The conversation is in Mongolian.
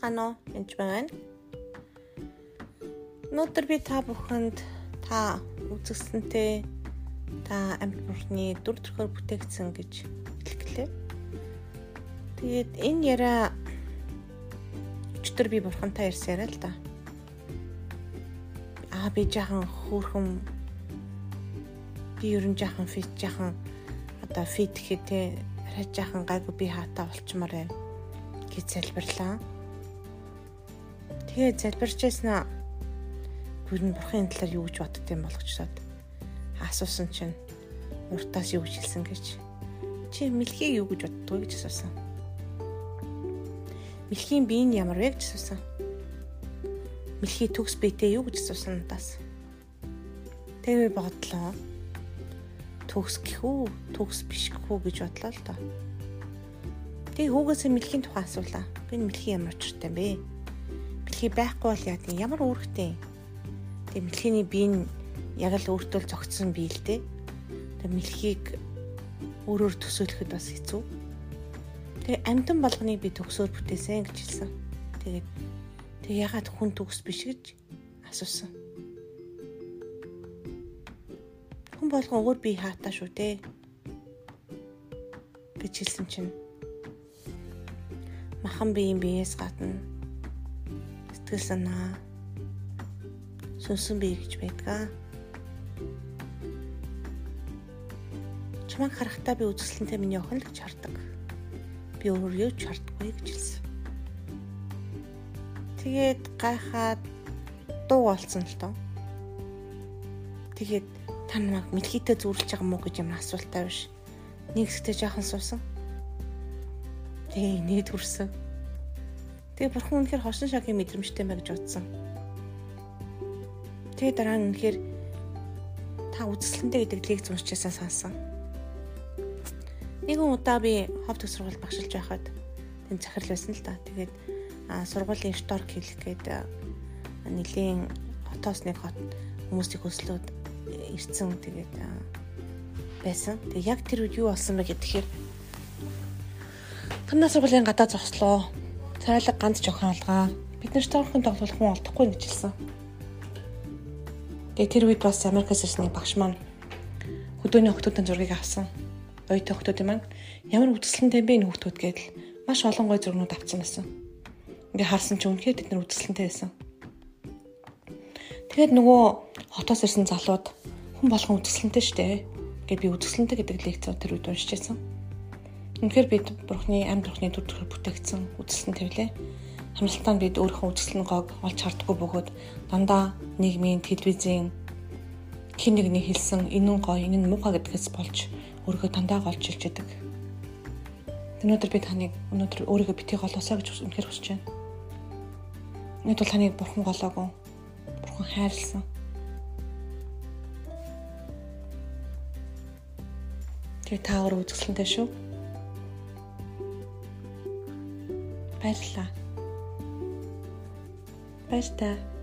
байцгаана уу? Энд байна. Өнөөдөр би та бүхэнд та үзэсгэлэнтэй та амьд бурхны дүр төрхөөр бүтээгдсэн гэж хэлгэлээ. Тэгээд энэ яриа өчтөр би бурхантай ярьсан яриа л да. Аа би жаахан хөөрхөн би ерөн жаахан фит жаахан одоо фит гэхээ те арай жаахан гайгүй би хаатаа болчмаар байна гэж залбирлаа. Тэгээ залбирч яснаа гүрэн бурхын талаар юу гэж боддсон болгочсоод асуусан чинь уртаас юу гэж хэлсэн гэж чи мэлхий юу гэж боддгоо гэж асуусан. Мэлхийн бие нь ямар вэ гэж асуусан. Мэлхий төгс биетэй юу гэж асуусан надаас. Тэгээ бодлоо. Төгс гэхүү, төгс биш гэхүү гэж бодлоо л доо. Тэгээ хүүгээсээ мэлхийн тухай асуулаа. Би мэлхий ямар очиртай бэ? Мэлхий байхгүй бол яа тийм ямар үүрэгтэй? Тэгээ мэлхийний бие нь яг л өөртөө зогтсон бие л дээ. Тэгээ мэлхийг өөрөөр төсөөлөхөд бас хэцүү. Тэгээ амтан болгоныг би төгсөөр бүтээсэн гэж хэлсэн. Тэгээд тэг ягаад хүн төгс биш гэж асуусан. Хүн болгон өөр бие хаатаа шүү дээ гэж хэлсэн чинь махан биеийн биеэс гадна сэтгэл санаа сүнсэн бие гэж байдгаа. Чамайг харахтаа би үзэсгэлэнтэй миний охин л гэж хардаг. Би өөр юу ч хардаггүй гэж хэлсэн. Тэгээд гайхаад дуу болсон л тоо. Тэгээд та намайг мэлхийтэй зүрлж байгаа мó гэж юм асуултаа биш. Нэг хэсэгтээ жаахан суусан. Тэгээ нийт хүрсэн. Тэгээ бурхан үнэхээр хосон шагийн мэдрэмжтэй мэй гэж утсан. Тэгээ дараа нь үнэхээр та үзэсгэлэнтэй гэдэг лекц уншчихсан сансан. Нэгэн удаа би хов төсрүүл багшилж байхад тэнд захирал байсан л да. Тэгээд сургуулийн шторк хэлэх гээд нэлийн хотоос нэг хот хүмүүсийг өслөөд ирсэн тэгээд байсан. Тэгээд яг тэр үед юу болсон бэ гэхээр Танаа сургуулийн гадаа зогслоо. Цайлаг ганц жохин алгаа. Бид нар штормын тоглох хүн олдохгүй гэж хэлсэн. Тэгээ тэр үед бас Америкаас ирсэн багш маань хөдөөний охтуудын зургийг авсан. Оюутан охтууд юм аа. Ямар үтгэлэнтэй бэ энэ хүүхдүүд гэдэл маш олон гой зургнууд авсан байсан. Ингээ харсан ч үнэхээр тэд нар үтгэлэнтэй байсан. Тэгээд нөгөө хотоос ирсэн залууд хүн болгон үтгэлэнтэй штэ. Гэт би үтгэлэнтэй гэдэг лекцөө тэр үед уншиж байсан. Үнэхээр бид Бурхны амьд бурхны төр төрөөр бүтээгдсэн үзэсгэлэн тавилаа. Хамралтаанд бид өөрийнхөө үзэсгэлэн гог олж хардггүй бөгөөд дандаа нийгмийн телевизийн хин нэгний хэлсэн энэ нь гоё, энэ нь муухай гэдгээс болж өөрийгөө дандаа голж илж яадаг. Өнөөдөр би таныг өнөөдөр өөрийгөө битгий голоосаа гэж үнэхээр хүсэж байна. Энд бол таныг бурхан голоогүй. Бурхан хайрлсан. Тэгээ та өөр үзэсгэлэнтэй шүү. Баярлалаа. Баяр та.